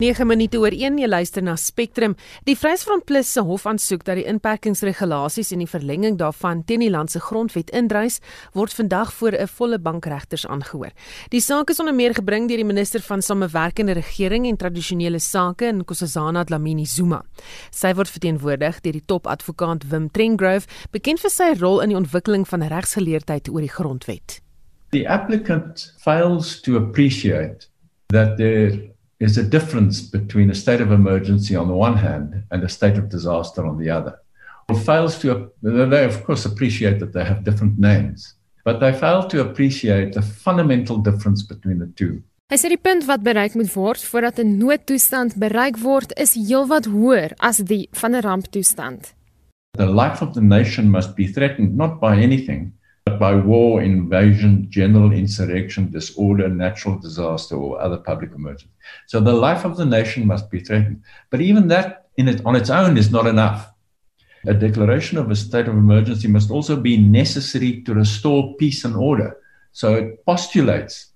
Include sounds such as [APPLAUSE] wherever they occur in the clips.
9 minute oor 1 jy luister na Spectrum. Die Vryheidsfront Plus se hof aansoek dat die inperkingsregulasies en die verlenging daarvan teen die land se grondwet indrys, word vandag voor 'n volle bank regters aangehoor. Die saak is onder meer gebring deur die minister van Samewerkende Regering en Tradisionele Sake in Nkosazana Dlamini Zuma. Sy word verteenwoordig deur die topadvokaat Wim Trengrove, bekend vir sy rol in die ontwikkeling van regsgeleerdheid oor die grondwet. The applicant fails to appreciate that there is a difference between a state of emergency on the one hand and a state of disaster on the other. It fails to, they of course appreciate that they have different names, but they fail to appreciate the fundamental difference between the two. Hy sê die punt wat bereik moet word voordat 'n noodtoestand bereik word is heelwat hoër as die van 'n ramptoestand. The life of the nation must be threatened not by anything by war, invasion, general insurrection, disorder, natural disaster, or other public emergency. So the life of the nation must be threatened. But even that it, on its own is not enough. A declaration of a state of emergency must also be necessary to restore peace and order. So it postulates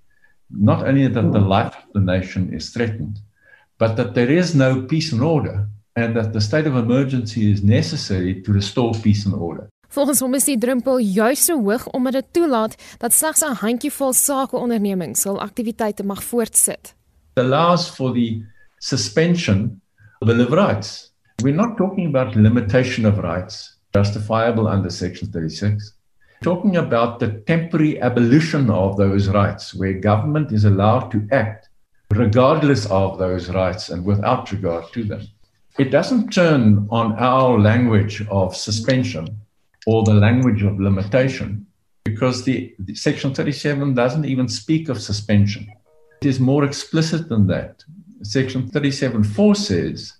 not only that the life of the nation is threatened, but that there is no peace and order, and that the state of emergency is necessary to restore peace and order. Volgens hom is die drempel juis so hoog omdat dit toelaat dat slegs 'n handjievol sakeondernemings hul aktiwiteite mag voortsit. It allows for the suspension of the rights. We're not talking about limitation of rights justifiable under section 36. We're talking about the temporary abolition of those rights where government is allowed to act regardless of those rights and without regard to them. It doesn't turn on our language of suspension or the language of limitation because the, the, section 37 doesn't even speak of suspension. It is more explicit than that. Section 37.4 says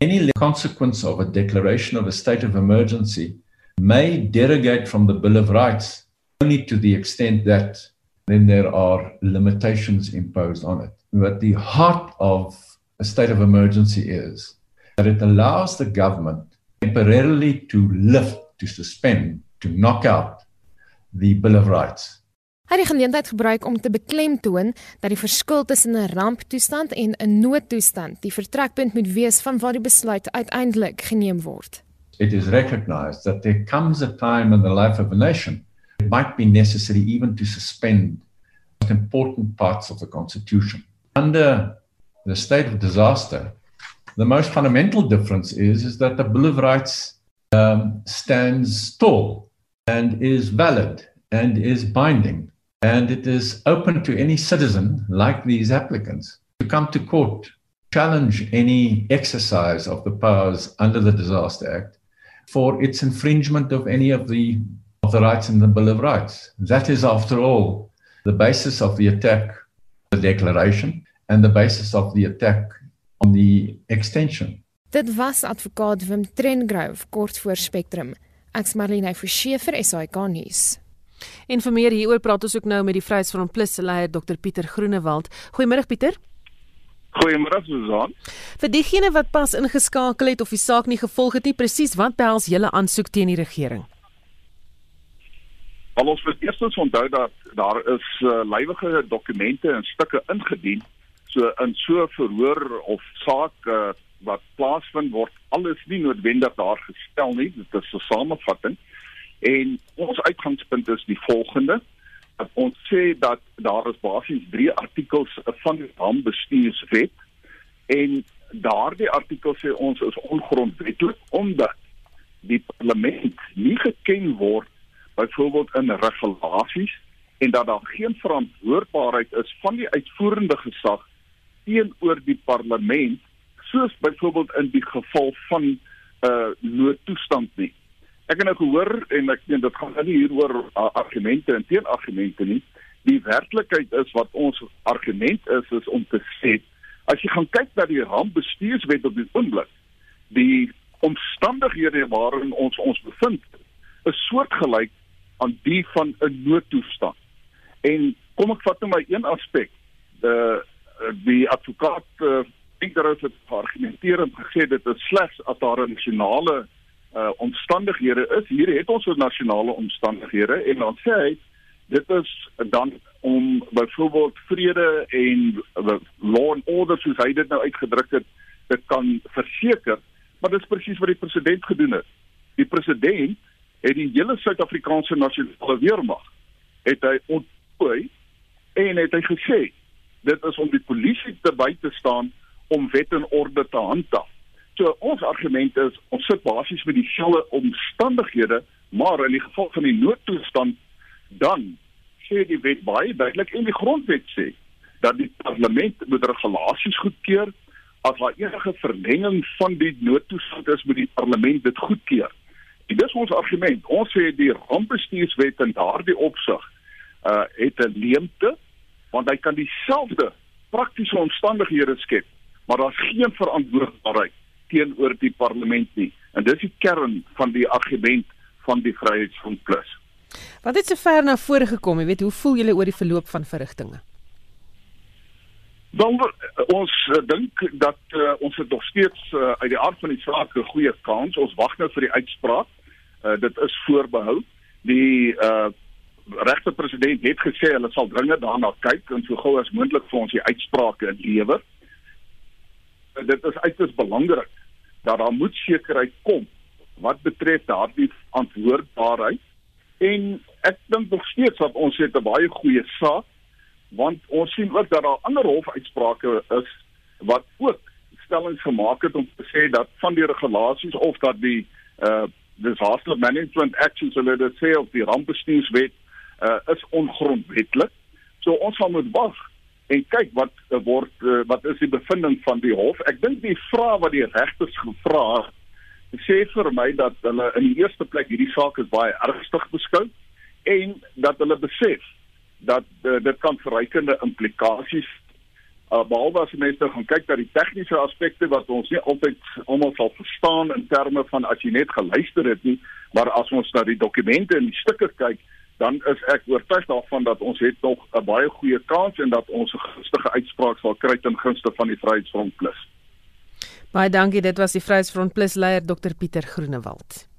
any consequence of a declaration of a state of emergency may derogate from the bill of rights only to the extent that then there are limitations imposed on it. But the heart of a state of emergency is that it allows the government temporarily to lift to suspend to knock out the bill of rights. Hy het die geleentheid gebruik om te beklemtoon dat die verskil tussen 'n ramptoestand en 'n noodtoestand die vertrekpunt moet wees van waar die besluit uiteindelik geneem word. It is recognized that there comes a time in the life of a nation it might be necessary even to suspend important parts of the constitution. Under the state of disaster, the most fundamental difference is is that the bill of rights um, stands tall and is valid and is binding. And it is open to any citizen, like these applicants, to come to court, challenge any exercise of the powers under the Disaster Act for its infringement of any of the, of the rights in the Bill of Rights. That is, after all, the basis of the attack, the declaration, and the basis of the attack on the extension. Dit was advokaat Wim Trengrove kort voor Spectrum. Ek's Marlene Forsiefer SAK nuus. En vir meer hieroor praat ons ook nou met die Vryheidsfront Plus leier Dr Pieter Groenewald. Goeiemôre Pieter. Goeiemôre Susan. Vir diegene wat pas ingeskakel het of die saak nie gevolg het nie, presies wat behels julle aansoek teen die regering? Al ons moet eers onthou dat daar is uh, lywige dokumente en stukke ingedien so in so verhoor of saak uh, wat plaasvind word alles nie noodwendig daar gestel nie dit is 'n samevatting. En ons uitgangspunt is die volgende ons sê dat daar is basies 3 artikels van die rampbestuurswet en daardie artikel sê ons is ongrondwettig omdat die parlement nie geken word byvoorbeeld in regulasies en dat daar geen verantwoordbaarheid is van die uitvoerende gesag teenoor die parlement soos byvoorbeeld in die geval van 'n uh, noodtoestand nie. Ek het nou gehoor en ek meen dit gaan nie hier oor uh, argumente en teenargumente nie. Die werklikheid is wat ons argument is is om te sê as jy gaan kyk na die rampbestuurswet op die oomblik, die omstandighede waarin ons ons bevind is soortgelyk aan die van 'n noodtoestand. En kom ek vat nou maar een aspek. Die die advokaat uh, Pinkerous het geargumenteer en gesê dit is slegs as daar 'n nasionale uh omstandighede is. Hier het ons 'n nasionale omstandighede en dan sê hy dit is dan om byvoorbeeld vrede en uh, law and order soos hy dit nou uitgedruk het te kan verseker, maar dit is presies wat die president gedoen het. Die president het die hele Suid-Afrikaanse nasionale weermag het hy ontpooi en het hy gesê dit is om die polisie te by te staan om wet en orde te handhaaf. So ons argument is ons sit basies met dieselfde omstandighede, maar in die geval van die noodtoestand dan sê die wet baie duidelik en die grondwet sê dat die parlement moet regulasies goedkeur as daar enige verlenging van die noodtoestand is moet die parlement dit goedkeur. En dis ons argument. Ons sê die rampbestuurswet in daardie opsig uh het 'n leemte want hy kan dieselfde praktiese omstandighede skep, maar daar's geen verantwoordbaarheid teenoor die parlement nie. En dis die kern van die argument van die Vryheidsfront Plus. Wat het sover na vore gekom? Jy weet, hoe voel julle oor die verloop van verrigtinge? Dan ons uh, dink dat uh, ons het nog steeds uh, uit die aard van die saak 'n goeie kans. Ons wag nou vir die uitspraak. Uh, dit is voorbehou. Die uh, regte president het gesê hulle sal dringend daarna kyk en so gou as moontlik vir ons die uitsprake lewer. Uh, dit is uiters belangrik dat daar moet sekerheid kom wat betref daardie antwoordbaarheid en ek dink nog steeds dat ons het 'n baie goeie saak want ons sien ook dat daar ander hofuitsprake is wat ook stellings gemaak het om te sê dat van die regulasies of dat die uh disaster management actions hulle dit sê of die rampbestuurswet uh is ongrondwettig. So ons gaan moet wag en kyk wat uh, word uh, wat is die bevinding van die hof. Ek dink die vraag wat die regters gevra het sê vir my dat hulle in die eerste plek hierdie saak is baie ernstig beskou en dat hulle besef dat uh, dit kan verrykende implikasies uh, behalwe as mense gaan kyk na die tegniese aspekte wat ons nie altyd almal sal verstaan in terme van as jy net geluister het nie maar as ons na die dokumente en die stukke kyk dan is ek oortuig daarvan dat ons het nog 'n baie goeie kans en dat ons 'n gunstige uitspraak sal kry ten gunste van die Vryheidsfront Plus. Baie dankie, dit was die Vryheidsfront Plus leier Dr Pieter Groenewald.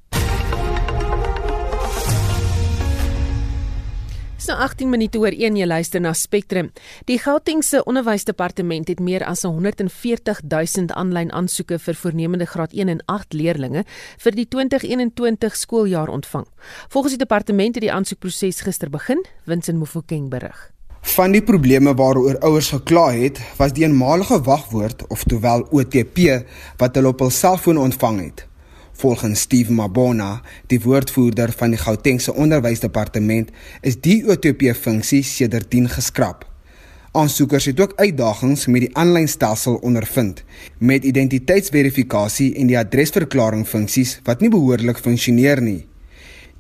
So 18 minute oor 1 jy luister na Spectrum. Die Gautengse Onderwysdepartement het meer as 140 000 aanlyn aansoeke vir voornemende graad 1 en 8 leerdlinge vir die 2021 skooljaar ontvang. Volgens die departement het die aansoekproses gister begin, Winsin Mofokeng berig. Van die probleme waaroor ouers gekla het, was die eenmalige wagwoord of terwyl OTP wat hulle op hul selfoon ontvang het. Volgens Steve Mabona, die woordvoerder van die Gautengse Onderwysdepartement, is die OTP-funksie sedertdien geskraap. Aansoekers het ook uitdagings met die aanlyn stelsel ondervind, met identiteitsverifikasie en die adresverklaring funksies wat nie behoorlik funksioneer nie.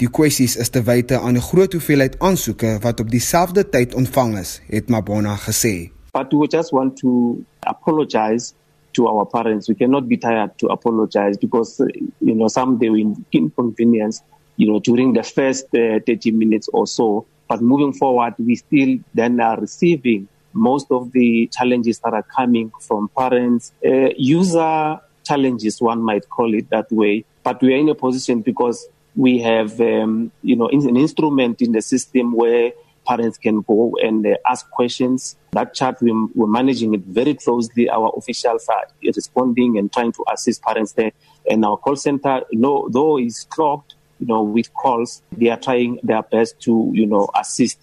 Die kwessies is te wyte aan die groot hoeveelheid aansoeke wat op dieselfde tyd ontvang is, het Mabona gesê. But we just want to apologize to our parents. We cannot be tired to apologize because, you know, some they will inconvenience, you know, during the first uh, 30 minutes or so. But moving forward, we still then are receiving most of the challenges that are coming from parents, uh, user challenges, one might call it that way. But we are in a position because we have, um, you know, an instrument in the system where parents can go and uh, ask questions. That chat, we, we're managing it very closely. Our officials are responding and trying to assist parents there. And our call center, no, though is clogged, you know, with calls, they are trying their best to, you know, assist.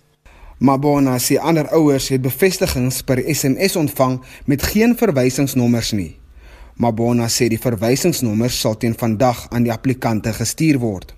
Mabona sê ander ouers het bevestigings per SMS ontvang met geen verwysingsnommers nie. Mabona sê die verwysingsnommers sal teen vandag aan die applikante gestuur word.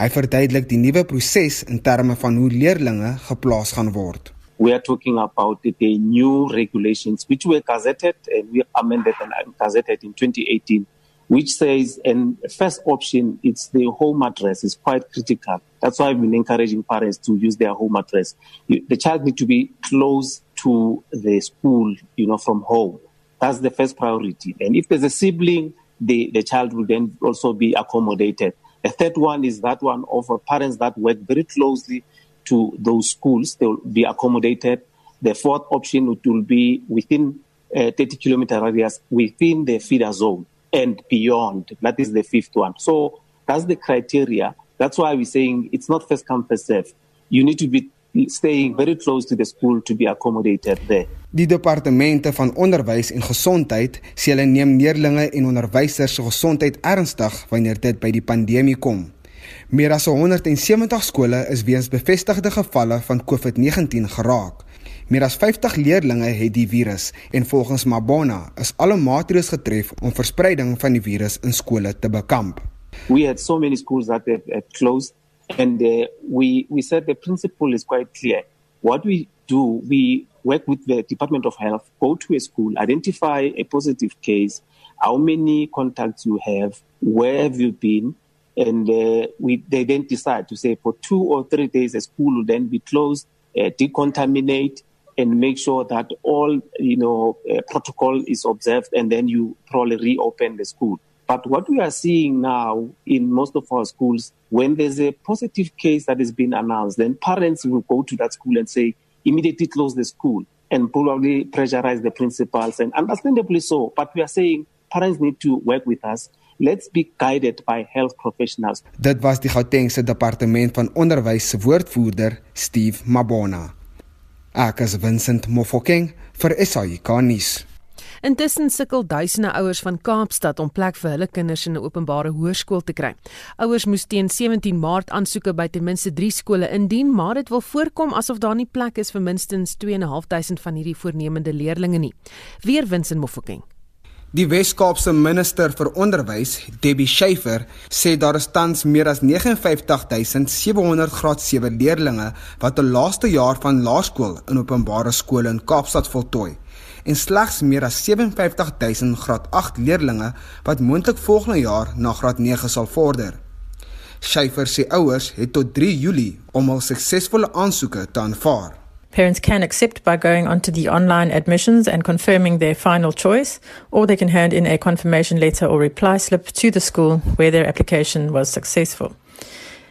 Hy verduidelik die nuwe proses in terme van hoe leerdlinge geplaas gaan word. We are talking about the, new regulations which were gazetted and we amended and gazetted in 2018 which says and first option it's the home address is quite critical. That's why I've been encouraging parents to use their home address. The child need to be close to the school, you know, from home. That's the first priority. And if there's a sibling, the, the child will then also be accommodated. The third one is that one of parents that work very closely to those schools. They will be accommodated. The fourth option will be within a 30 kilometer radius within the feeder zone and beyond. That is the fifth one. So that's the criteria. That's why we're saying it's not first come, first serve. You need to be staying very close to the school to be accommodated there. Die departemente van onderwys en gesondheid sê hulle neem leerdlinge en onderwysers se gesondheid ernstig wanneer dit by die pandemie kom. Meer as 170 skole is weens bevestigde gevalle van COVID-19 geraak. Meer as 50 leerdlinge het die virus en volgens Mabona is alle maatreëls getref om verspreiding van die virus in skole te bekamp. We had so many schools that had, had closed and uh, we we said the principle is quite clear. What we do, we work with the Department of Health, go to a school, identify a positive case, how many contacts you have, where have you been, and uh, we they then decide to say for two or three days the school will then be closed, uh, decontaminate, and make sure that all you know uh, protocol is observed, and then you probably reopen the school. But what we are seeing now in most of our schools, when there's a positive case that has been announced, then parents will go to that school and say, immediately close the school and probably pressurize the principals and understandably so. But we are saying parents need to work with us. Let's be guided by health professionals. Dit was die Gautengse Departement van Onderwys se woordvoerder, Steve Mabona. Ek is Vincent Mofokeng vir nuus. Intussen sukkel duisende ouers van Kaapstad om plek vir hulle kinders in 'n openbare hoërskool te kry. Ouers moes teen 17 Maart aansoeke by ten minste 3 skole indien, maar dit wil voorkom asof daar nie plek is vir minstens 2.500 van hierdie voornemende leerdlinge nie. Weer wins in Mofokeng. Die Wes-Kaapse minister vir onderwys, Debbie Schiefer, sê daar is tans meer as 59700 graad 7 leerdlinge wat hul laaste jaar van laerskool in openbare skole in Kaapstad voltooi en slegs meer as 57000 graad 8 leerdlinge wat moontlik volgende jaar na graad 9 sal vorder. Schiefer sê ouers het tot 3 Julie om hul suksesvolle aansoeke te aanvaar. Parents can accept by going onto the online admissions and confirming their final choice, or they can hand in a confirmation letter or reply slip to the school where their application was successful.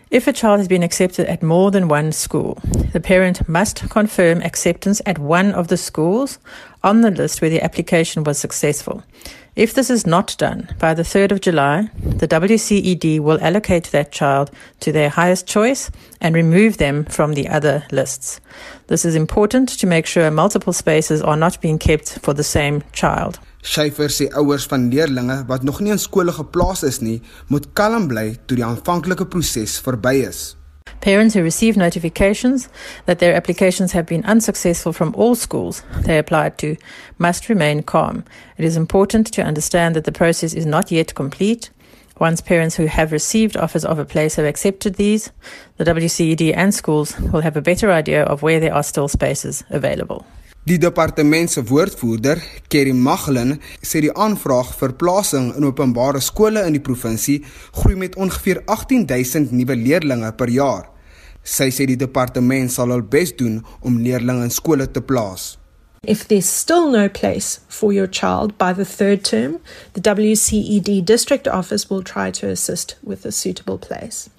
If a child has been accepted at more than one school, the parent must confirm acceptance at one of the schools on the list where the application was successful. If this is not done by the 3rd of July, the WCED will allocate that child to their highest choice and remove them from the other lists. This is important to make sure multiple spaces are not being kept for the same child. Schiefer sê ouers van leerdlinge wat nog nie in skole geplaas is nie, moet kalm bly tot die aanvanklike proses verby is. Parents who receive notifications that their applications have been unsuccessful from all schools they applied to must remain calm. It is important to understand that the process is not yet complete. Once parents who have received offers of a place have accepted these, the WCED and schools will have a better idea of where there are still spaces available. Die departement se woordvoerder, Kerry Maglin, sê die aanvraag vir plasing in openbare skole in die provinsie groei met ongeveer 18000 nuwe leerdlinge per jaar. Sy sê die departement sal hul bes doen om leerdlinge in skole te plaas. If there's still no place for your child by the third term, the WCED district office will try to assist with a suitable place.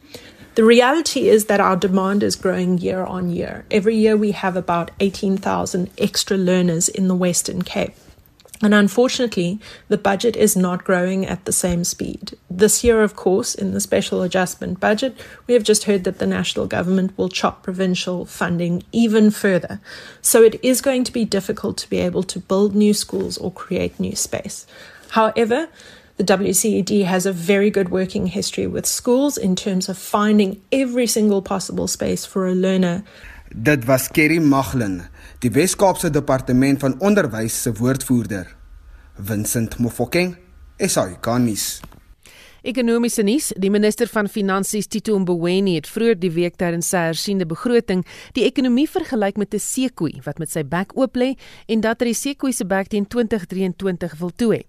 The reality is that our demand is growing year on year. Every year we have about 18,000 extra learners in the Western Cape. And unfortunately, the budget is not growing at the same speed. This year, of course, in the special adjustment budget, we have just heard that the national government will chop provincial funding even further. So it is going to be difficult to be able to build new schools or create new space. However, The WCED has a very good working history with schools in terms of finding every single possible space for a learner. Dit was Kerry Maglin, die Wes-Kaapse Departement van Onderwys se woordvoerder. Vincent Mofokeng, SAK-nuus. Ekonomiese nuus: Die minister van Finansies, Tito Mboweni, het vroeër die week tydens sy hersiende begroting die ekonomie vergelyk met 'n seekoei wat met sy bek oop lê en dat hy die seekoei se bek teen 2023 wil toe.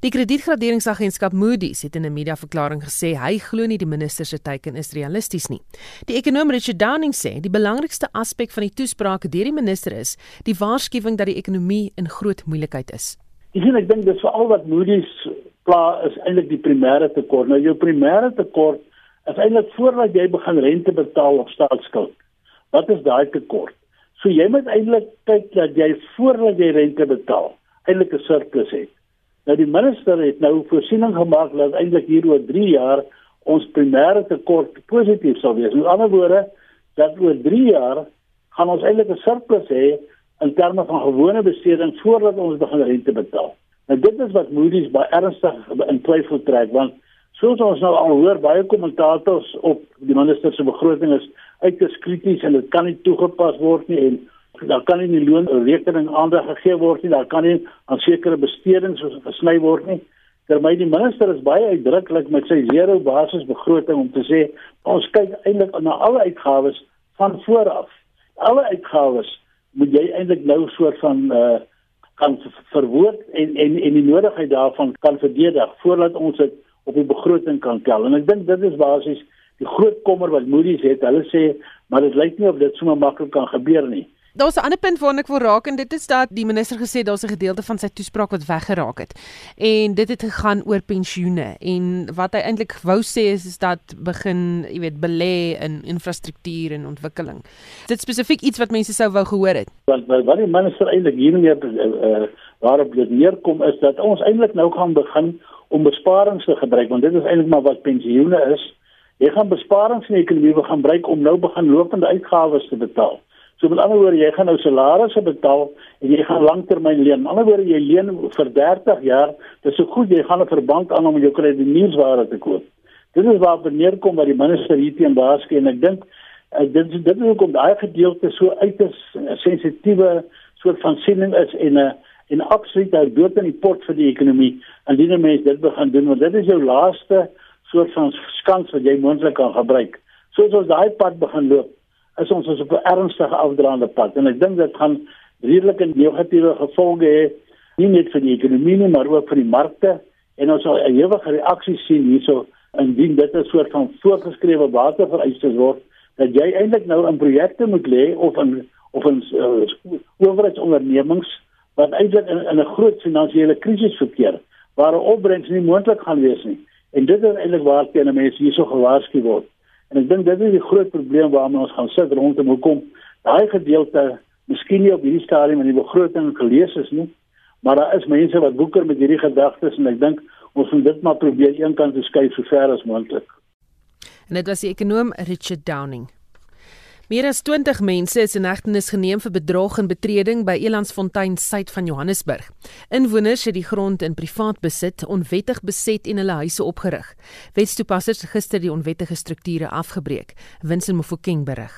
Die kredietgraderingsagentskap Moody's het in 'n mediaverklaring gesê hy glo nie die minister se teiken is realisties nie. Die ekonom Richard Downing sê die belangrikste aspek van die toespraak deur die minister is die waarskuwing dat die ekonomie in groot moeilikheid is. Ek sien ek dink dis veral wat Moody's pla is eintlik die primêre tekort. Nou jou primêre tekort is eintlik voordat jy begin rente betaal op staatsskuld. Wat is daai tekort? So jy moet eintlik kyk dat jy voordat jy rente betaal eintlik 'n surplus het. Nou die minister het nou voorsiening gemaak dat eintlik hier oor 3 jaar ons primêre tekort positief sal wees. Met ander woorde dat oor 3 jaar gaan ons eintlik 'n surplus hê in terme van gewone besteding voordat ons begin rente betaal. Nou dit is wat Moody's baie ernstig in twyfel trek want soos ons nou al hoor baie kommentators op die minister se begroting is uiters krities en dit kan nie toegepas word nie en daar kan nie die loonrekening aandag gegee word nie, daar kan nie aan sekere bestedings gesny word nie. Terwyl die minister is baie uitdruklik met sy zero basisbegroting om te sê ons kyk eintlik na alle uitgawes van vooraf. Alle uitgawes moet jy eintlik nou soort van uh kan verwoord en en en die nodigheid daarvan kan verdedig voordat ons dit op die begroting kan tel. En ek dink dit is basies die groot kommer wat Moody's het. Hulle sê maar dit lyk nie of dit sommer maklik kan gebeur nie. Daar's 'n ander punt waarna ek wil raak en dit is dat die minister gesê daar's 'n gedeelte van sy toespraak wat weggeraak het. En dit het gegaan oor pensioene en wat hy eintlik wou sê is, is dat begin, jy weet, belê in infrastruktuur en ontwikkeling. Dit spesifiek iets wat mense sou wou gehoor het. Wat wat die minister eintlik hiermee uh, waarop dit neerkom is dat ons eintlik nou gaan begin om besparings te gebruik want dit is eintlik maar wat pensioene is. Jy gaan besparings in die ekonomie begin gebruik om nou begin lopende uitgawes te betaal. So met ander woorde, jy gaan nou salarisse betaal en jy gaan langtermyn leen. Met ander woorde, jy leen vir 30 jaar. Dis so goed jy gaan 'n bank aan om jou kredietnuusware te koop. Dit is waar wanneer kom by die minister hierteen waarsku en ek dink uh, dit dit is hoekom daai gedeelte so uiters sensitiewe soort van siening is en 'n uh, en absoluut daar dood in die pot vir die ekonomie. Indien 'n mens dit begin doen, want dit is jou laaste soort van skans wat jy moontlik kan gebruik. Soos ons daai pad begin loop, is ons op 'n ernstige afdraande pad. En ek dink dit gaan redelike negatiewe gevolge hê nie net vir die ekonomie nie maar ook vir die markte. En ons sal 'n ewige reaksie sien hierso indien dit 'n soort van voorgeskrewe watervereistes word dat jy eintlik nou in projekte moet lê of in of in uh, owerheidsondernemings wat eintlik in, in 'n groot finansiële krisis verkeer waar 'n opbrengs nie moontlik gaan wees nie. En dit is eintlik waar teen mense hierso gewaarsku word En ek dink dit is die groot probleem waarmee ons gaan sit rondom hoekom daai gedeelte miskien nie op hierdie stadium in die begroting gelees is nie, maar daar is mense wat woeker met hierdie gedagtes en ek dink ons moet dit maar probeer eenkant skuif so ver as moontlik. En dit was die ekonom Richard Downing. Meer as 20 mense is in hegtenis geneem vir bedrog en betreding by Elandsfontein suid van Johannesburg. Inwoners het die grond in privaat besit onwettig beset en hulle huise opgerig. Wetstoepassers het gister die onwettige strukture afgebreek. Winsin Mofokeng berig.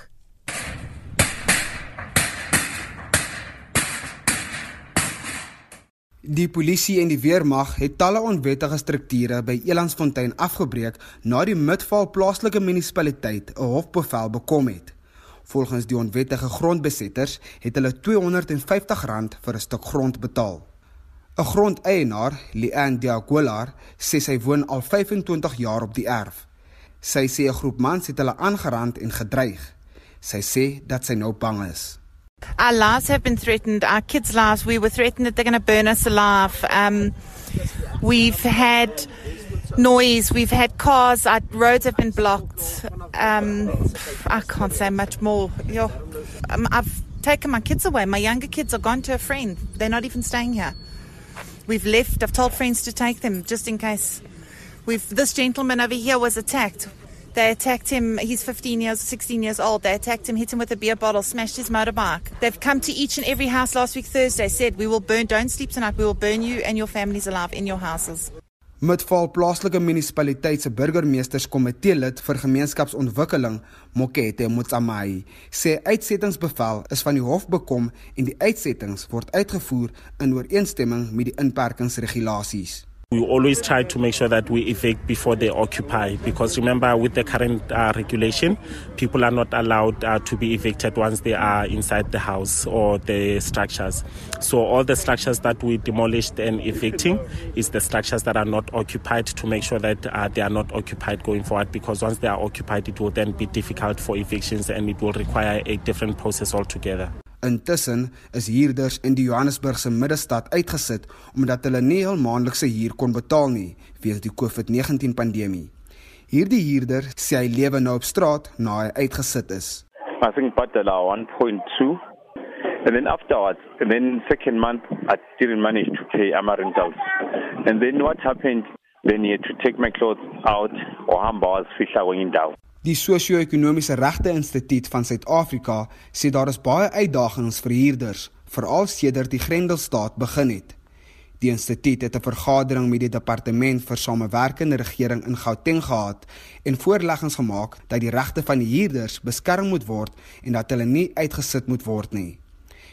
Die polisie en die weermag het talle onwettige strukture by Elandsfontein afgebreek nadat die Midvaal plaaslike munisipaliteit 'n hofbevel bekom het. Volgens die onwettige grondbesetters het hulle R250 vir 'n stuk grond betaal. 'n Grondeienaar, Leanne Diagolar, sê sy woon al 25 jaar op die erf. Sy sê 'n groep mans het hulle aangerand en gedreig. Sy sê dat sy nou bang is. Our lives have been threatened. Our kids' lives, we were threatened that they're going to burn us alive. Um, we've had noise. We've had cars. Our roads have been blocked. Um, I can't say much more. Um, I've taken my kids away. My younger kids are gone to a friend. They're not even staying here. We've left. I've told friends to take them just in case. We've this gentleman over here was attacked. They attacked him. He's 15 years, 16 years old. They attacked him, hit him with a beer bottle, smashed his motorbike. They've come to each and every house last week Thursday, said, We will burn, don't sleep tonight. We will burn you and your families alive in your houses. Midvaal plaaslike munisipaliteit se burgemeesterskomitee lid vir gemeenskapsontwikkeling, Mokete Motsamai, sê uitsettingsbevel is van die hof bekom en die uitsettings word uitgevoer in ooreenstemming met die inperkingsregulasies. We always try to make sure that we evict before they occupy because remember, with the current uh, regulation, people are not allowed uh, to be evicted once they are inside the house or the structures. So, all the structures that we demolished and evicting is the structures that are not occupied to make sure that uh, they are not occupied going forward because once they are occupied, it will then be difficult for evictions and it will require a different process altogether. Intussen is huurders in die Johannesburgse middestad uitgesit omdat hulle nie hul maandelikse huur kon betaal nie weens die COVID-19 pandemie. Hierdie huurder sê hy lewe nou op straat na hy uitgesit is. I think Patela 1.2 and then afterwards and then second month I didn't manage to pay my rentals. And then what happened then he had to take my clothes out or hamba was fihla kwenye indawo. Die Sosio-ekonomiese Regte Instituut van Suid-Afrika sê daar is baie uitdagings vir huurders, veral sedert die Grendelstaat begin het. Die instituut het 'n vergadering met die departement vir samewerkende regering in Gauteng gehad en voorleggings gemaak dat die regte van die huurders beskerm moet word en dat hulle nie uitgesit moet word nie.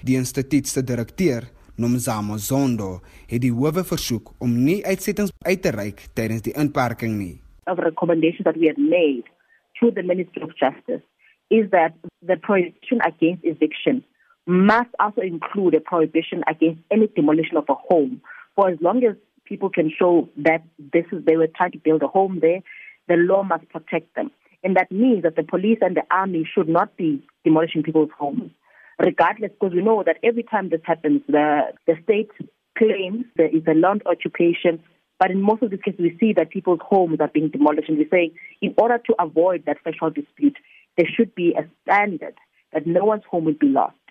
Die instituut se direkteur, Nomzamo Zondo, het die howe versoek om nie uitsettings uit te reik tydens die inperking nie. Of recommendations that we have made to the Ministry of Justice is that the prohibition against eviction must also include a prohibition against any demolition of a home. For as long as people can show that this is they were trying to build a home there the law must protect them. And that means that the police and the army should not be demolishing people's homes regardless because we know that every time this happens the the state claims there is a land occupation but in most of these cases we see that people's homes are being demolished and we say in order to avoid that factual dispute there should be a standard that no one's home will be lost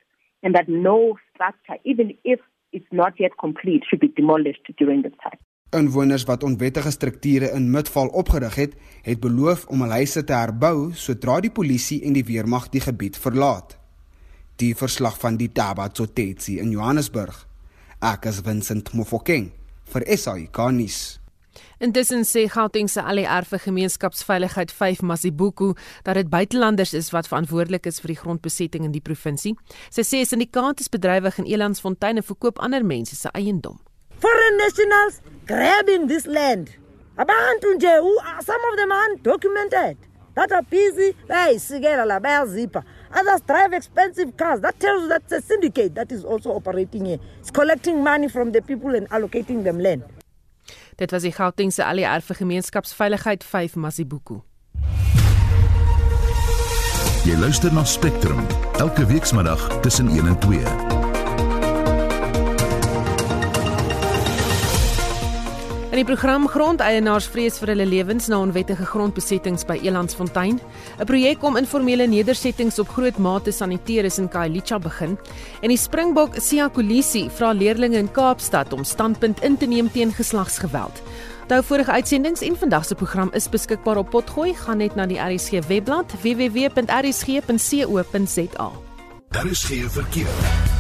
and that no structure, even if it's not yet complete, should be demolished during this time. Inwoners wat onwettige strukture in Midval opgerig het, het beloof om hul huise te herbou sodra die polisie en die weermag die gebied verlaat. Die verslag van die Taba Tsotetsi in Johannesburg. Ek is Vincent Mofokeng vir SAI Garnis. Intussen sê Gauteng se ALR vir gemeenskapsveiligheid 5 Masibuku dat dit buitelanders is wat verantwoordelik is vir die grondbesetting in die provinsie. Sy sê syndikaat is bedrywig in Elandsfontein en verkoop ander mense se eiendom. Foreign nationals grabbing this land. Abantu nje who are some of them undocumented that are busy bayisikela la bayazipa. Others drive expensive cars. That tells you that's a syndicate that is also operating here. It's collecting money from the people and allocating them land. Dit was die Gautengse ALR vir gemeenskapsveiligheid 5 Masibuku. Jy luister na Spectrum elke weekmiddag tussen 1 en 2. Die program Grondeienaars vrees vir hulle lewens na onwettige grondbesettings by Elandsfontein, 'n projek om informele nedersettings op groot mate saniteer is in Khayelitsha begin, en die Springbok Sia Kolisi vra leerders in Kaapstad om standpunt in te neem teen geslagsgeweld. Onthou vorige uitsendings en vandag se program is beskikbaar op Potgooi, gaan net na die RSG webblad www.rsg.co.za. Daar is geen verkeer.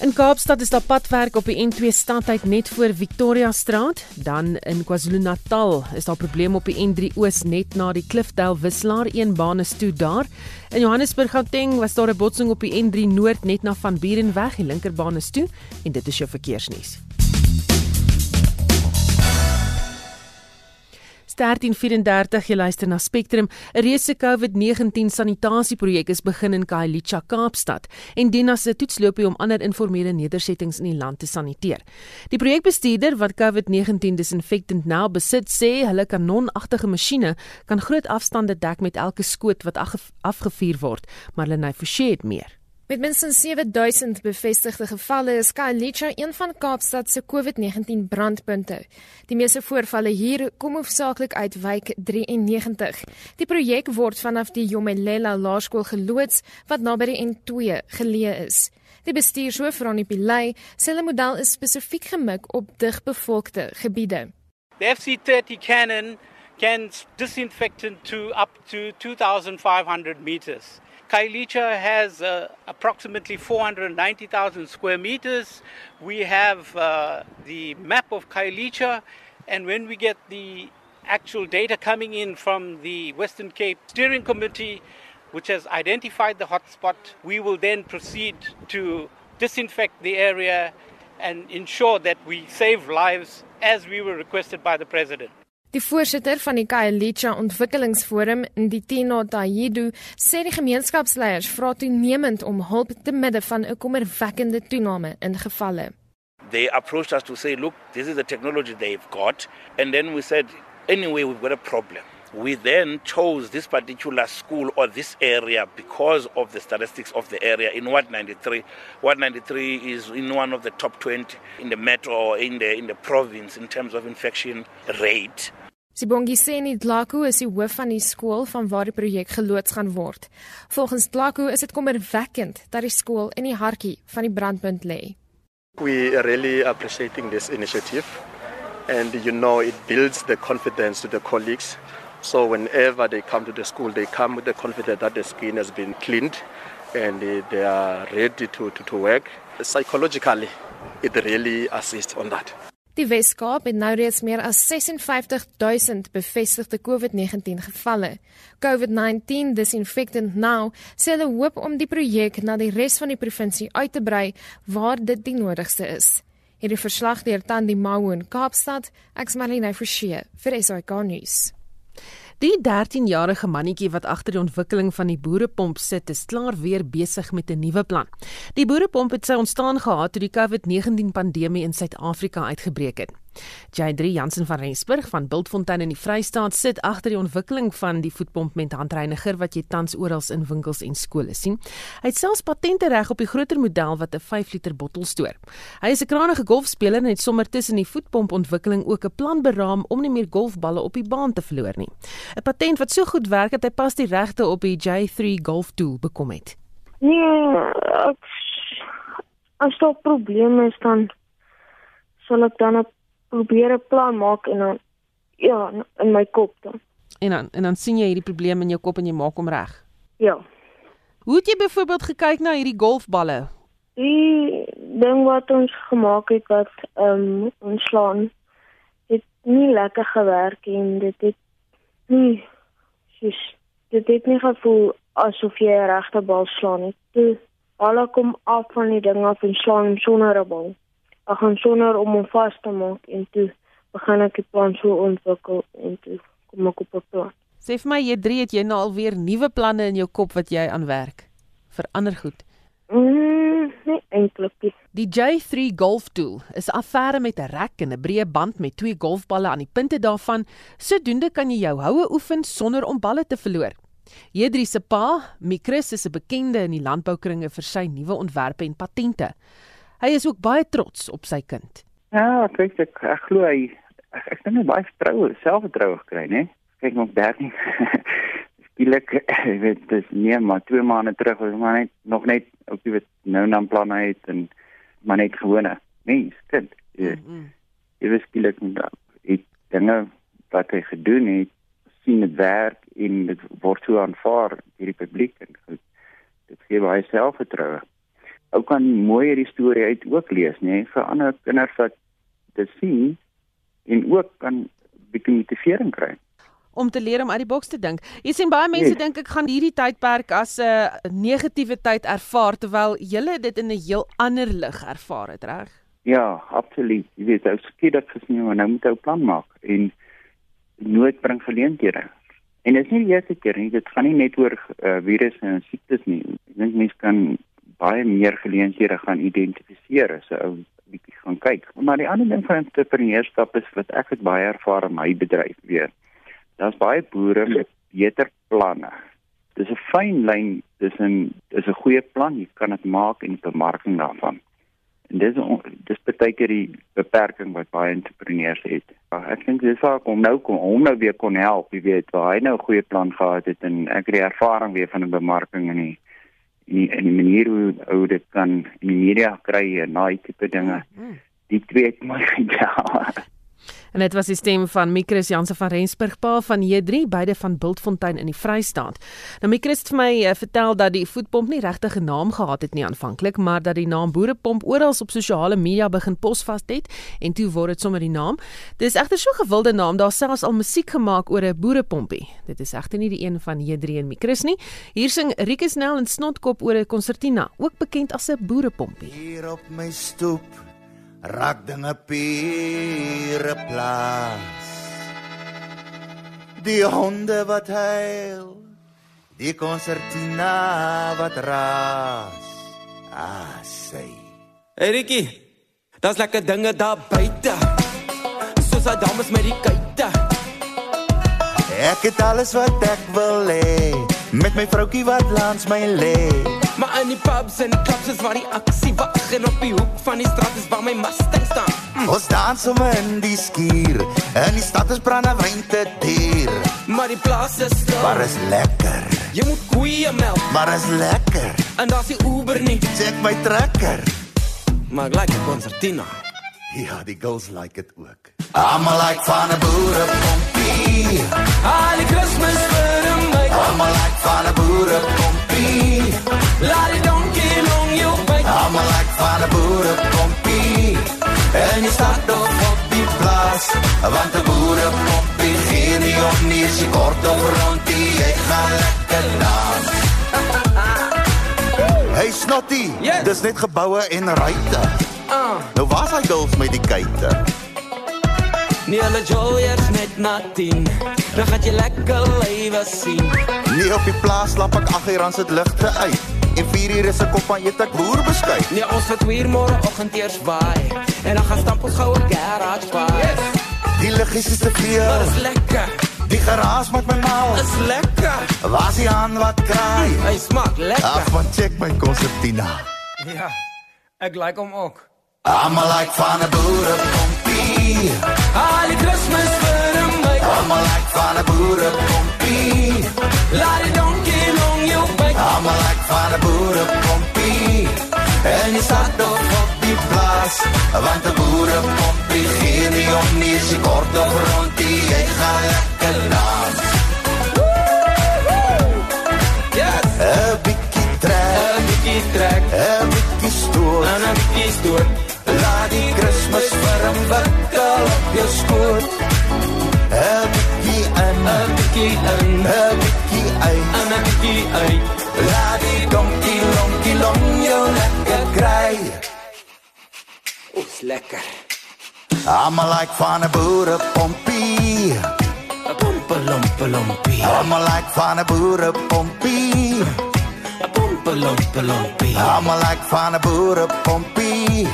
In Kaapstad is daar padwerk op die N2 stadheid net voor Victoria Straat, dan in KwaZulu-Natal is daar probleme op die N3 Oos net na die Klifdale wisselaar een baan is toe daar. In Johannesburg Gauteng was daar 'n botsing op die N3 Noord net na Van Burenweg, die linkerbaan is toe en dit is jou verkeersnuus. 1334 jy luister na Spectrum 'n reuse COVID-19 sanitasieprojek is begin in Khayelitsha Kaapstad en dien as 'n toetsloopie om ander informele nedersettings in die land te saniteer. Die projekbestuurder wat COVID-19 disinfectant nou besit sê hulle kanonagtige masjiene kan groot afstande dek met elke skoot wat afgevuur word, maar hulle nei forsie het meer. Met minstens 7000 bevestigde gevalle is Khayelitsha een van Kaapstad se COVID-19 brandpunte. Die meeste voorvalle hier kom hoofsaaklik uit wijk 93. Die projek word vanaf die Jomelela Laerskool geloods wat naby die N2 geleë is. Die bestuurshoof Ronnie Pilay sê hulle model is spesifiek gemik op digbevolkte gebiede. The FC30 cannon can disinfect to up to 2500 meters. Kailicha has uh, approximately 490,000 square meters. We have uh, the map of Kailicha, and when we get the actual data coming in from the Western Cape Steering Committee, which has identified the hotspot, we will then proceed to disinfect the area and ensure that we save lives as we were requested by the President. Die voorsitter van die Khayelitsha Ontwikkelingsforum, Nditino Tayidu, sê die gemeenskapsleiers vra toenemend om hulp te midde van 'n kommerwekkende toename in gevalle. They approached us to say, "Look, this is the technology they've got." And then we said, "Anyway, we've got a problem." We then chose this particular school or this area because of the statistics of the area in Ward 93. Ward 93 is in one of the top 20 in the metro or in the in the province in terms of infection rate. Sibongi Seni Dlaku is die hoof van die skool van waar die projek geloods gaan word. Volgens Dlaku is dit kommerwekkend dat die skool in die hartjie van die brandpunt lê. We are really appreciating this initiative and you know it builds the confidence to the colleagues So whenever they come to the school, they come with the confidence that the skin has been cleaned and they are ready to, to, to work. Psychologically, it really assists on that. Die Weskaap het nou reeds meer as 56000 bevestigde COVID-19 gevalle. COVID-19 Disinfectant Now sê hulle hoop om die projek na die res van die provinsie uit te brei waar dit die nodigste is. Hierdie verslag deur Tandi Mawu in Kaapstad, Exmalina Forsie vir SAK nuus. Die 13-jarige mannetjie wat agter die ontwikkeling van die boerepomp sit, is klaar weer besig met 'n nuwe plan. Die boerepomp het sy ontstaan gehad toe die COVID-19 pandemie in Suid-Afrika uitgebreek het. J3 Jansen van Rensburg van Bultfontein in die Vrystaat sit agter die ontwikkeling van die voetpomp met handreiniger wat jy tans oral in winkels en skole sien. Hy het selfs patente reg op die groter model wat 'n 5 liter bottel stoor. Hy is 'n krangige golfspeler en het sommer tussen die voetpomp ontwikkeling ook 'n plan beraam om nie meer golfballe op die baan te verloor nie. 'n Patent wat so goed werk dat hy pas die regte op die J3 golf tool bekom het. Nee, as daar probleme is dan sal ek dan 'n probeer 'n plan maak en dan ja, in my kop dan. En dan en dan sien jy hierdie probleem in jou kop en jy maak hom reg. Ja. Hoe het jy byvoorbeeld gekyk na hierdie golfballe? Die ding wat ons gemaak het wat ehm um, ons slaan het nie lekker gewerk en dit het nie sis dit het nie gevoel asof jy 'n regte bal slaan nie. Toe alle kom af van die ding af en slaan sonder 'n bal ek gaan sonder om hom vas te maak en toe begin ek die plan so ontwikkel en toe kom ek op 'n plan. Sê vir my jy drie het jy nou al weer nuwe planne in jou kop wat jy aan werk vir ander goed? Mm, nee, eintlik nie. Die J3 Golf Tool is 'n affære met 'n rek en 'n breë band met twee golfballe aan die punte daarvan. Sodoende kan jy jou houe oefen sonder om balle te verloor. Jedri se pa, Mikris, is 'n bekende in die landboukringe vir sy nuwe ontwerpe en patente. Hy is ook baie trots op sy kind. Ja, kyk ek ek glo hy ek, ek dink hy baie vertroue, selfvertroue gekry, né? Kyk nog daar nie. [LAUGHS] Skielik, jy weet, dis nie maar 2 maande terug was maar net nog net op die nou dan planne het en maar net gewone mens, kind. Jy, mm -hmm. jy weet skielik het dinge wat hy gedoen het sien dit werk en dit word so aanvaar deur die publiek en goed. Dit gee baie selfvertroue ou kan mooi hierdie storie uit ook lees, nê, vir ander kinders wat dit sien en ook kan bietjie motivering kry om te leer om uit die boks te dink. Jy sien baie mense nee. dink ek gaan hierdie tydperk as 'n negatiewe tyd ervaar terwyl jy dit in 'n heel ander lig ervaar het, reg? Ja, absoluut. Jy weet, ou skielik gesien maar nou moet ou plan maak en nooit bring geleenthede. En dit is nie die eerste keer nie, dit gaan nie net oor uh, virusse en siektes nie. Ek dink mense kan baie meer geleenthede gaan identifiseer as 'n ou bietjie gaan kyk. Maar die ander ding van entrepreneurskap is wat ek het baie ervaar in my bedryf weer. Daar's baie boere met beter planne. Dis 'n fyn lyn tussen is 'n goeie plan, jy kan dit maak en die bemarking daarvan. En dis dis baie keer die beperking wat baie entrepreneurs het. Ek dink dis waar kom nou kom om nou weer kon help, jy weet, waar hy nou 'n goeie plan gehad het en ek het die ervaring weer van 'n bemarking en die en en die manier hoe hoe dit kan in die media kry en daai tipe dinge. Mm. Die twee het my [LAUGHS] ja. En dit was die stem van Mikris Jansen van Rensburg pa van J3 beide van Bultfontein in die Vrystaat. Nou Mikris het vir my uh, vertel dat die voetpomp nie regtig 'n naam gehad het nie aanvanklik, maar dat die naam boerepomp oral op sosiale media begin posvas het en toe word dit sommer die naam. Dit is egter so 'n gewilde naam, daar selfs al musiek gemaak oor 'n boerepompie. Dit is egter nie die een van J3 en Mikris nie. Hier sing Rikus Nel en Snotkop oor 'n konsertina, ook bekend as 'n boerepompie. Hier op my stoep raak dinge pure plaas. Die honde wat huil die konsertina wat raas. Ah sê Eriki daar's lekker dinge daar buite. Soos daai dames met die kuite. Ek het alles wat ek wil hê met my vroutjie wat langs my lê In die pubs en clubs is waar die aksie wag en op die hoek van die straat is waar my Mustang staan. Mm. Ons dans sommer in die skuur. In die stad is brandewyn te duur. Maar die plaas is stil. Maar is lekker. Jy moet koeie melk. Maar is lekker. En daar's die Uber nie. Check my trekker. Maar ek like die konsertina. Ja, die girls like it ook. I'm a like van 'n boerepompie. Al die Kersfees vir my. I'm a like van 'n boerepompie. En jy stap op op die plaas, want 'n boerepompie gee nie om nie sy kort of rondie, jy gaan lekker dans. Hey snotty, yes. dis net geboue en ruitte. Uh. Nou waar's hy girls met die kuite? Nee, hulle joyers net na 10. Dan gaan jy lekker lewe sien. Nee, op die plaas lap ek agter aan se ligte uit. En 4 uur is ek op aan eet ek boer beskei. Nee, ons het weer môre oggend eers waai. En dan gaan stamp ons goue garage waai. Yes. Die liggies is te veel. Maar is lekker. Die geraas maak my mal. Is lekker. Is die aan wat kraai? Hy smaak lekker. Ag, man, check my konsertina. Ja. Ek like hom ook. I'm a like van 'n boerepompie. Al die Christmas vir my. I'm a like van 'n boerepompie. Laat die donkie long jou by. I'm a like van 'n boerepompie. En jy staat op op die plaas, want 'n boerepompie gee nie om nie sy kort of rondie, jy gaan lekker dans. Yes. 'n bietjie trek, 'n bietjie trek, 'n bietjie stoot, 'n bietjie stoot. Laat die Kersfees warm wikkel op jou skoot. 'n bietjie in, 'n bietjie in, 'n bietjie uit, 'n bietjie uit. Laat die donkie lonkie long jou lekker kry. Oes lekker. I'm a like van 'n boerepompie. 'n Pompelompelompie. I'm a like van 'n boerepompie. 'n Pompelompelompie. I'm a like van 'n boerepompie.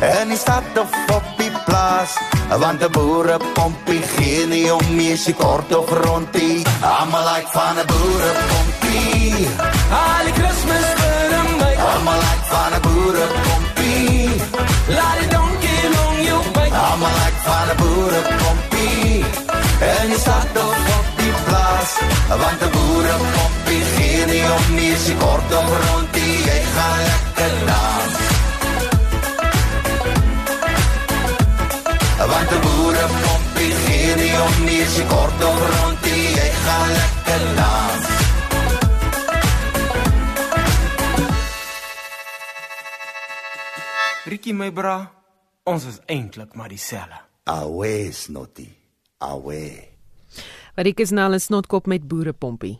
En hy stap op op die plaas, want 'n boerepompie gee nie om mee sy kort of rondie. I'm a like van 'n boerepompie. Al die Christmas vir my. I'm a like van 'n boerepompie. Laat die donkie long jou by. I'm a like van 'n boerepompie. En hy stap op op die plaas, want 'n boerepompie gee nie om mee sy kort of rondie. Rikkie my bra, ons is eintlik maar dieselfde. Awe snotty. Awe. Marieke Snell is snotkop met boerepompie.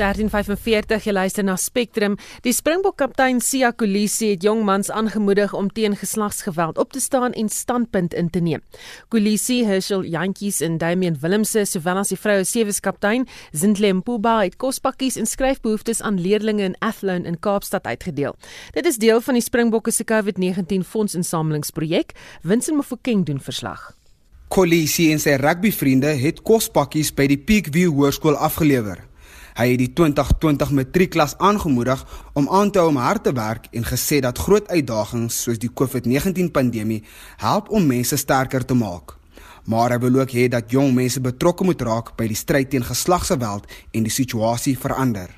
1345 jy luister na Spectrum. Die Springbok kaptein Sia Kolisi het jong mans aangemoedig om teen geslagsgeweld op te staan en standpunt in te neem. Kolisi, Herschel Jantjies en Damian Willemse, sowel as die vroue sewees kaptein Zintle Mpuba het kospakkies en skryfbehoeftes aan leerdlinge in Athlone in Kaapstad uitgedeel. Dit is deel van die Springbokke se COVID-19 fondsinsamelingsprojek. Winsin Mofokeng doen verslag. Kolisi en sy rugbyvriende het kospakkies by die Peakview Hoërskool afgelewer. Hy het die 2020 matriekklas aangemoedig om aan te hou om hard te werk en gesê dat groot uitdagings soos die COVID-19 pandemie help om mense sterker te maak. Maar hy wil ook hê dat jong mense betrokke moet raak by die stryd teen geslagsgeweld en die situasie verander.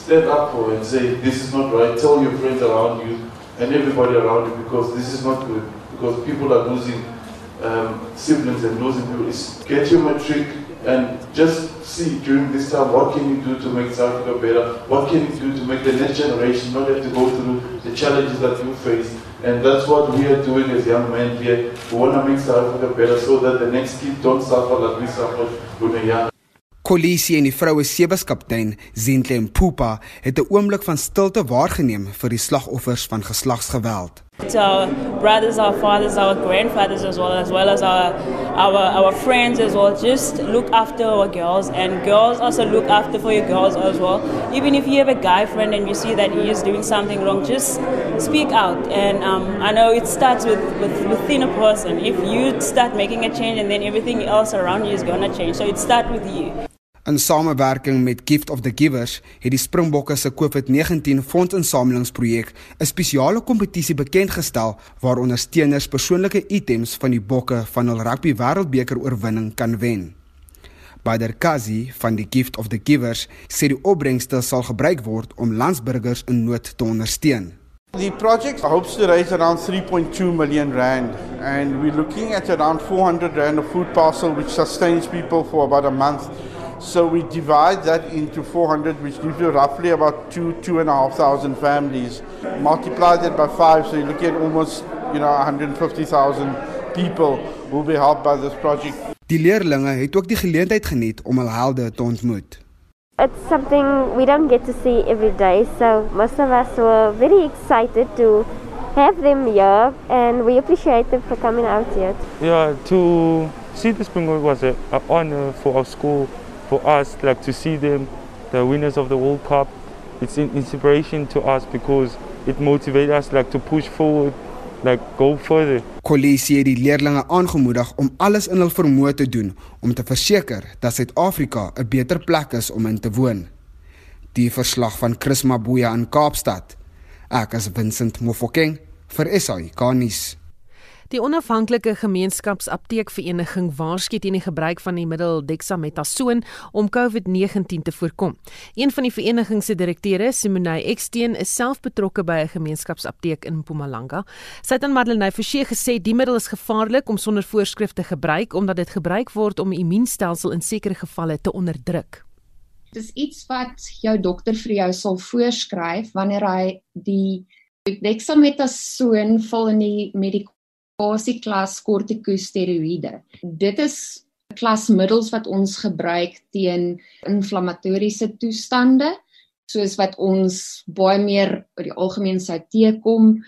Stand up for and say this is not right. Tell your friends around you and everybody around you because this is not good because people are losing um, siblings and losing people. It's get your matric and just see during this time what can you do to make South Africa better? What can you do to make the next generation not have to go through the challenges that you face? And that's what we are doing as young men here. We want to make South Africa better so that the next kid don't suffer like we suffered when we were young. Kolisi en die vroue sebuskaptein Zintle Mpupa het 'n oomblik van stilte waargeneem vir die slagoffers van geslagsgeweld. To our brothers, our fathers, our grandfathers as well, as well as our, our, our friends as well. Just look after our girls and girls also look after for your girls as well. Even if you have a guy friend and you see that he is doing something wrong, just speak out. And um, I know it starts with, with within a person. If you start making a change and then everything else around you is going to change. So it starts with you. In samewerking met Gift of the Givers het die Springbokke se COVID-19 fondsinsamelingsprojek 'n spesiale kompetisie bekend gestel waar ondersteuners persoonlike items van die bokke van hul rugby wêreldbeker oorwinning kan wen. Bader Kazi van die Gift of the Givers sê die opbrengste sal gebruik word om landsburgers in nood te ondersteun. The project hopes to raise around 3.2 million rand and we're looking at around 400 rand of food parcel which sustains people for about a month. So we divide that into 400, which gives you roughly about two, two and a half thousand families. Multiply that by five, so you're looking at almost, you know, 150,000 people will be helped by this project. Die leerlinge het ook die geleentheid geniet om hul helde te ontmoet. It's something we don't get to see every day, so most of us were very excited to have them here and we appreciate them for coming out here. Yeah, to see the Springboks was an honor for our school, for us, like to see them, the winners of the World Cup. It's an inspiration to us because it motivates us like to push forward, like go further. Kolisi het die leerlinge aangemoedig om alles in hul vermoë te doen om te verseker dat Suid-Afrika 'n beter plek is om in te woon. Die verslag van Chris Mabuya in Kaapstad. Ek is Vincent Mofokeng vir SAK nuus. Die onafhanklike gemeenskapsapteekvereniging waarsku teen die gebruik van die middel dexamethasoon om COVID-19 te voorkom. Een van die vereniging se direkteure, Simonay Eksteen, is self betrokke by 'n gemeenskapsapteek in Mpumalanga. Sy het aan Madeleine Forsie gesê die middel is gevaarlik om sonder voorskrif te gebruik omdat dit gebruik word om die immuunstelsel in sekere gevalle te onderdruk. Dis iets wat jou dokter vir jou sal voorskryf wanneer hy die dexamethasoon val in die medikasieklas kortikosteroïde. Dit is 'n klas middels wat ons gebruik teen inflammatoriese toestande soos wat ons baie meer oor die algemeen sou teekom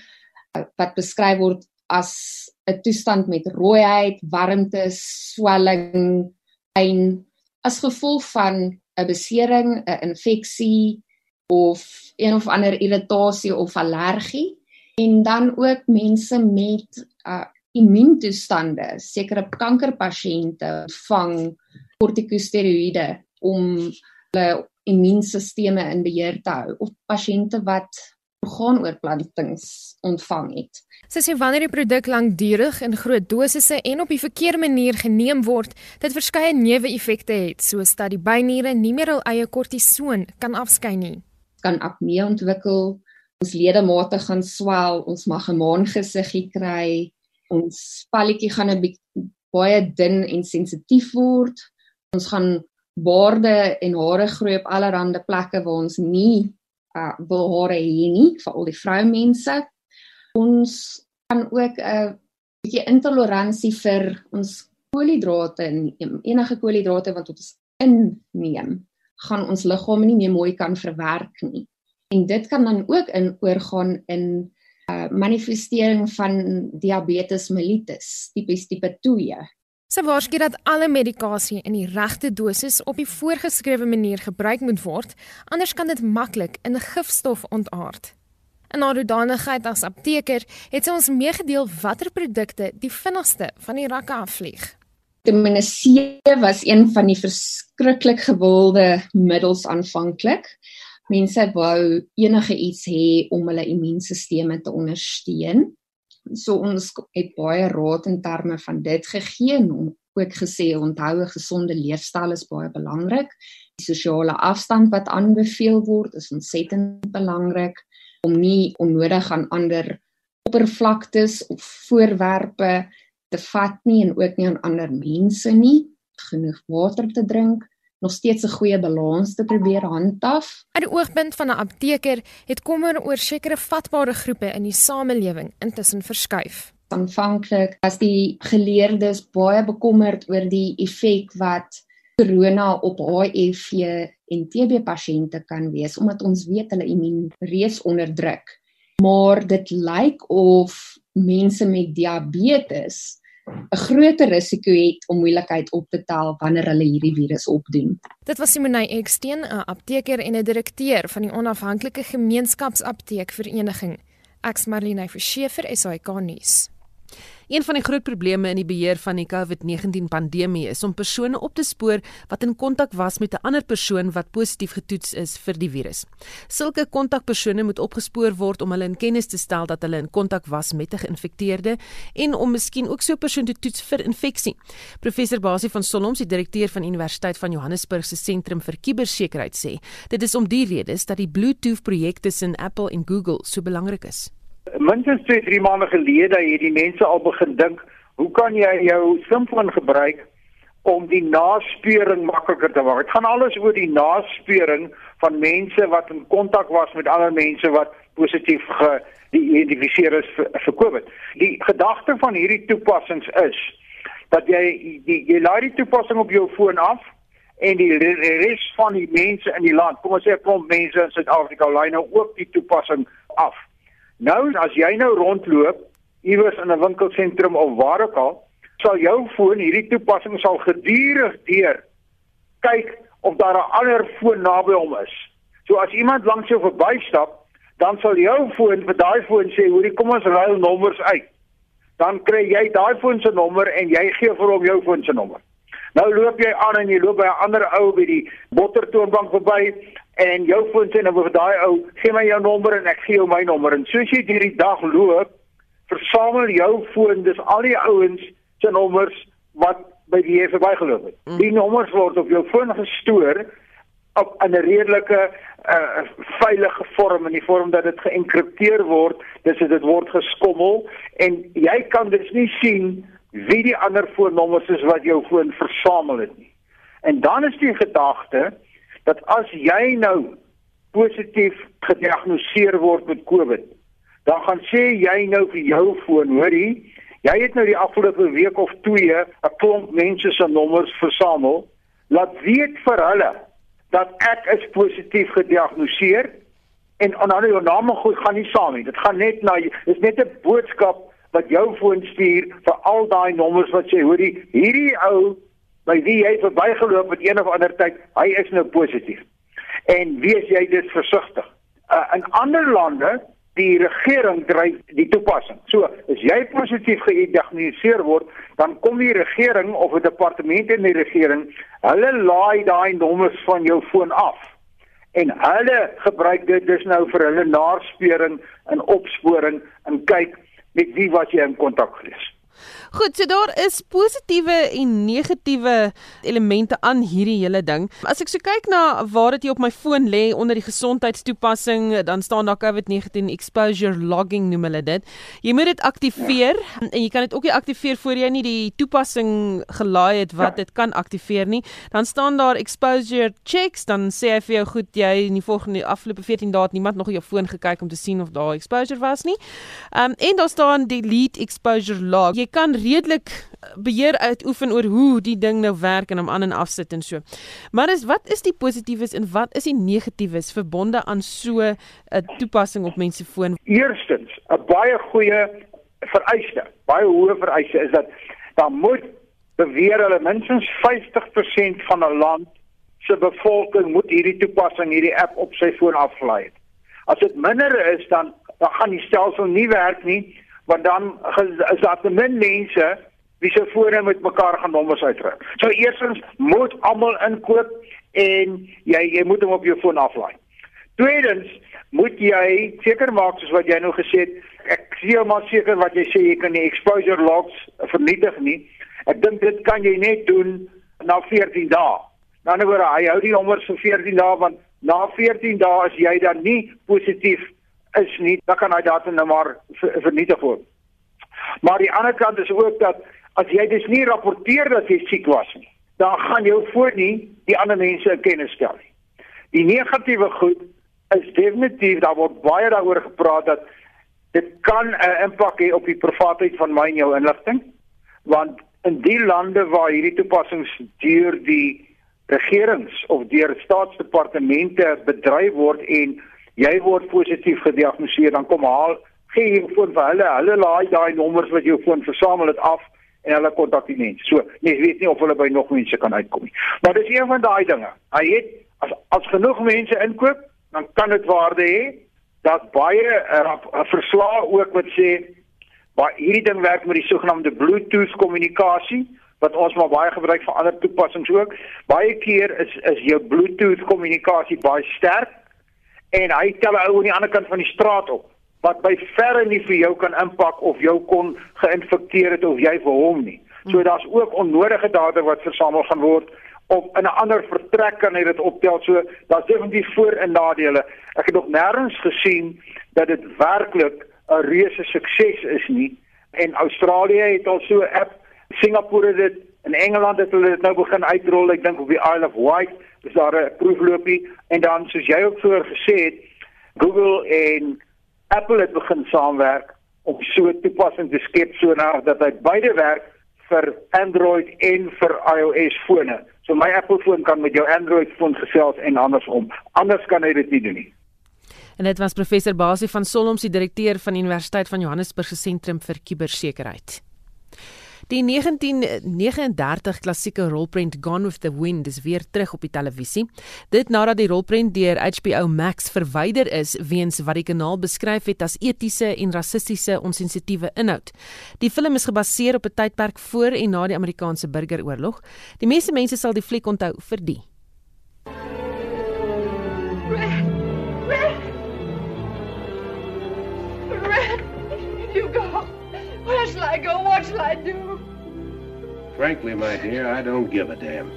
wat beskryf word as 'n toestand met rooiheid, warmte, swelling, pyn as gevolg van 'n besering, 'n infeksie of een of ander irritasie of allergie en dan ook mense met uh immuuntoestande sekere kankerpasiënte ontvang kortikosteroïde om hulle immuunstelsels in beheer te hou of pasiënte wat orgaanoorplantings ontvang het. Sy sê wanneer die produk lankdurig in groot dosisse en op die verkeerde manier geneem word, dit verskeie neeweffekte het, soos dat die byniere nie meer hul eie kortison kan afskei nie kan apnee ontwikkel, ons ledemate gaan swel, ons mag 'n maangesiggie kry, ons spalletjie gaan 'n baie dun en sensitief word. Ons gaan baarde en hare groei op allerlei plekke waar ons nie uh, wil hare hê nie, veral die vroumense. Ons kan ook 'n uh, bietjie intoleransie vir ons koolhidrate en enige koolhidrate wat ons inneem gaan ons liggaam nie meer mooi kan verwerk nie. En dit kan dan ook in oorgaan in uh manifestering van diabetes mellitus, tipies tipe 2. Sy waarsku dat alle medikasie in die regte dosis op die voorgeskrewe manier gebruik moet word, anders kan dit maklik in 'n gifstof ontaard. In haar hoedanigheid as apteker het sy ons meegedeel watter produkte die vinnigste van die rakke afvlieg. Vitamine C was een van die verskriklik gewilde middels aanvanklik. Mense wou enige iets hê om hulle immuunstelsels te ondersteun. So ons het baie raad in terme van dit gegee en ook gesê onthou 'n gesonde leefstyl is baie belangrik. Die sosiale afstand wat aanbeveel word is ontsettend belangrik om nie onnodig aan ander oppervlaktes of voorwerpe te vat nie en ook nie aan ander mense nie, genoeg water te drink, nog steeds 'n goeie balans te probeer handhaaf. Uit die oogpunt van 'n apteker het kommer oor sekere vatbare groepe in die samelewing intussen verskuif. Aanvanklik was die geleerdes baie bekommerd oor die effek wat corona op HIV en TB pasiënte kan wees omdat ons weet hulle immuun reeds onderdruk. Maar dit lyk of mense met diabetes 'n groter risiko het om moeilikheid op te tel wanneer hulle hierdie virus opdoen. Dit was Simonay Eksteen, 'n apteker en 'n direkteur van die onafhanklike gemeenskapsapteekvereniging. Ek's Marlene vir SAK nuus. Een van die groot probleme in die beheer van die COVID-19 pandemie is om persone op te spoor wat in kontak was met 'n ander persoon wat positief getoets is vir die virus. Sulke kontakpersone moet opgespoor word om hulle in kennis te stel dat hulle in kontak was met 'n geïnfekteerde en om miskien ook so 'n persoon te toets vir infeksie. Professor Basie van Solomons, die direkteur van Universiteit van Johannesburg se sentrum vir kubersekuriteit sê, dit is om die redes dat die Bluetooth projek tussen Apple en Google so belangrik is. Minstens 2, 3 maande gelede het die mense al begin dink, hoe kan jy jou slimfoon gebruik om die naspeuring makliker te maak. Dit gaan alles oor die naspeuring van mense wat in kontak was met ander mense wat positief geïdentifiseer is vir, vir COVID. Die gedagte van hierdie toepassings is dat jy die jy laai die toepassing op jou foon af en die res van die mense in die land, kom ons sê 'n klomp mense in Suid-Afrika lei nou ook die toepassing af. Nou as jy nou rondloop iewers in 'n winkelsentrum of waar ook al, sal jou foon hierdie toepassing sal gedurig deur kyk of daar 'n ander foon naby hom is. So as iemand langs jou verbystap, dan sal jou foon vir daai foon sê, "Hoorie, kom ons ruil nommers uit." Dan kry jy daai foon se nommer en jy gee vir hom jou foon se nommer. Nou loop jy aan en jy loop by 'n ander ou by die bottertoonbank verby en jou foon sê nou vir daai ou, "Gee my jou nommer en ek gee jou my nommer." En soos jy hierdie dag loop, versamel jou foon dis al die ouens se nommers wat by die jy verbygeloop het. Mm. Die nommers word op jou foon gestoor op 'n redelike uh, veilige vorm in die vorm dat dit geënkripteer word, dis dit word geskommel en jy kan dus nie sien wie die ander foonnommers is wat jou foon versamel het nie. En dan is die gedagte dat as jy nou positief gediagnoseer word met COVID, dan gaan sê jy nou vir jou foon, hoorie, Jy het nou die afgelope week of twee 'n klomp mense se nommers versamel. Laat weet vir hulle dat ek is positief gediagnoseer en dan jou naam goed gaan nie saam nie. Dit gaan net na dis net 'n boodskap wat jou foon stuur vir al daai nommers wat sê hoorie hierdie ou by wie jy verbygeloop het een of ander tyd, hy is nou positief. En wees jy dit versigtig. Uh, in ander lande die regering dryf die toepassing. So, as jy positief gediagnoseer word, dan kom die regering of 'n departement in die regering, hulle laai daai nommers van jou foon af. En hulle gebruik dit dus nou vir hulle naspeuring en opsporing en kyk met wie was jy in kontak gewees. Goed, so daar is positiewe en negatiewe elemente aan hierdie hele ding. As ek so kyk na waar dit hier op my foon lê onder die gesondheidstoepassing, dan staan daar COVID-19 exposure logging noem hulle dit. Jy moet dit aktiveer ja. en jy kan dit ook nie aktiveer voor jy nie die toepassing gelaai het wat ja. dit kan aktiveer nie. Dan staan daar exposure checks, dan sê hy vir jou goed jy in die volgende afgelope 14 dae het niemand nog op jou foon gekyk om te sien of daar exposure was nie. Ehm um, en daar staan delete exposure log. Jy kan redelik eh, beheer uitoefen oor hoe die ding nou werk en hom aan en afsit en so. Maar is wat is die positiefes en wat is die negatiefes verbonde aan so 'n toepassing op mense foon? Eerstens, 'n baie goeie vereiste, baie hoë vereiste is dat dan moet beweer hulle minstens 50% van 'n land se bevolking moet hierdie toepassing, hierdie app op sy foon aflaai. As dit minder is dan dan gaan die stelsel nie werk nie want dan is daar te min mense wie se fone met mekaar gaan nommers uitdruk. So eerstens moet almal inkoop en jy jy moet hom op jou foon aflaai. Tweedens moet jy seker maak soos wat jy nou gesê het, ek jou maar seker wat jy sê jy kan die exposure logs vernietig nie. Ek dink dit kan jy net doen na 14 dae. Nou nou word hy hou die nommers vir 14 dae want na 14 dae as jy dan nie positief is nie, dan kan hy data nou maar vernietig word. Maar die ander kant is ook dat as jy dus nie rapporteer dat jy siek was nie, dan gaan jou voor nie die ander mense in kennis stel nie. Die negatiewe goed is definitief daar word baie daaroor gepraat dat dit kan 'n impak hê op die privaatheid van my en jou inligting want in die lande waar hierdie toepassings deur die regerings of deur staatsdepartemente bedryf word en jy word positief gediagnoseer dan kom haal gee jy foon vir hulle hulle laai daai nommers wat jou foon versamel het af en hulle kontak die mense so jy weet nie of hulle by nog mense kan uitkom nie. Maar dis een van daai dinge. Hy het as as genoeg mense inkoop dan kan dit waarde hê dat baie 'n uh, uh, verslag ook wat sê baie hierdie ding werk met die sogenaamde bluetooth kommunikasie wat ons maar baie gebruik vir ander toepassings ook. Baie keer is is jou bluetooth kommunikasie baie sterk en hy tel 'n ou aan die ander kant van die straat op wat by verre nie vir jou kan impak of jou kon geïnfekteer het of jy vir hom nie. So hmm. daar's ook onnodige data wat versamel gaan word of in 'n ander vertrek kan hy dit optel. So daar's definitief voor en nadele. Ek het nog nêrens gesien dat dit werklik 'n reuse sukses is nie. En Australië het al so 'n app, Singapore het dit In Engeland het hulle dit nou begin uitrol, ek dink op die Isle of Wight, is daar 'n proefloopie en dan soos jy ook vroeër gesê het, Google en Apple het begin saamwerk om so 'n toepassing te skep sodat dat hy beide werk vir Android en vir iOS fone. So my Apple foon kan met jou Android foon gesels en andersom. Anders kan hy dit nie doen nie. En dit was professor Basie van Solomsi, direkteur van Universiteit van Johannesburg se sentrum vir kubersekerheid. Die 1939 klassieke rolprent Gone with the Wind is weer terug op die televisie. Dit nadat die rolprent deur HBO Max verwyder is weens wat die kanaal beskryf het as etiese en rassistiese onsensitiewe inhoud. Die film is gebaseer op 'n tydperk voor en na die Amerikaanse Burgeroorlog. Die meeste mense sal die fliek onthou vir die Frankly, my dear, I don't give a damn.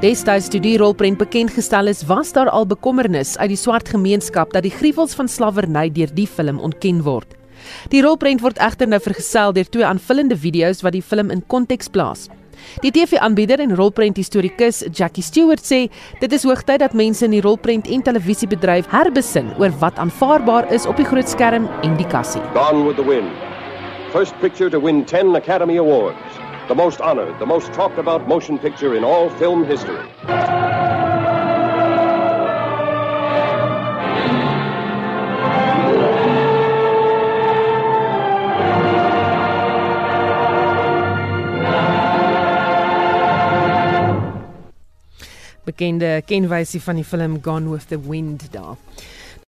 Destyds toe die rolprent bekend gestel is, was daar al bekommernis uit die swart gemeenskap dat die gruwels van slawerny deur die film ontken word. Die rolprent word egter nou vergesel deur twee aanvullende video's wat die film in konteks plaas. Die TV-aanbieder en rolprenthistorikus Jackie Stewart sê dit is hoogtyd dat mense in die rolprent en televisiebedryf herbesin oor wat aanvaarbaar is op die groot skerm en die kassie. Gone with the Wind. First picture to win 10 Academy Awards. The most honored, the most talked about motion picture in all film history. Bekende kenwysie van die film Gone with the Wind daar.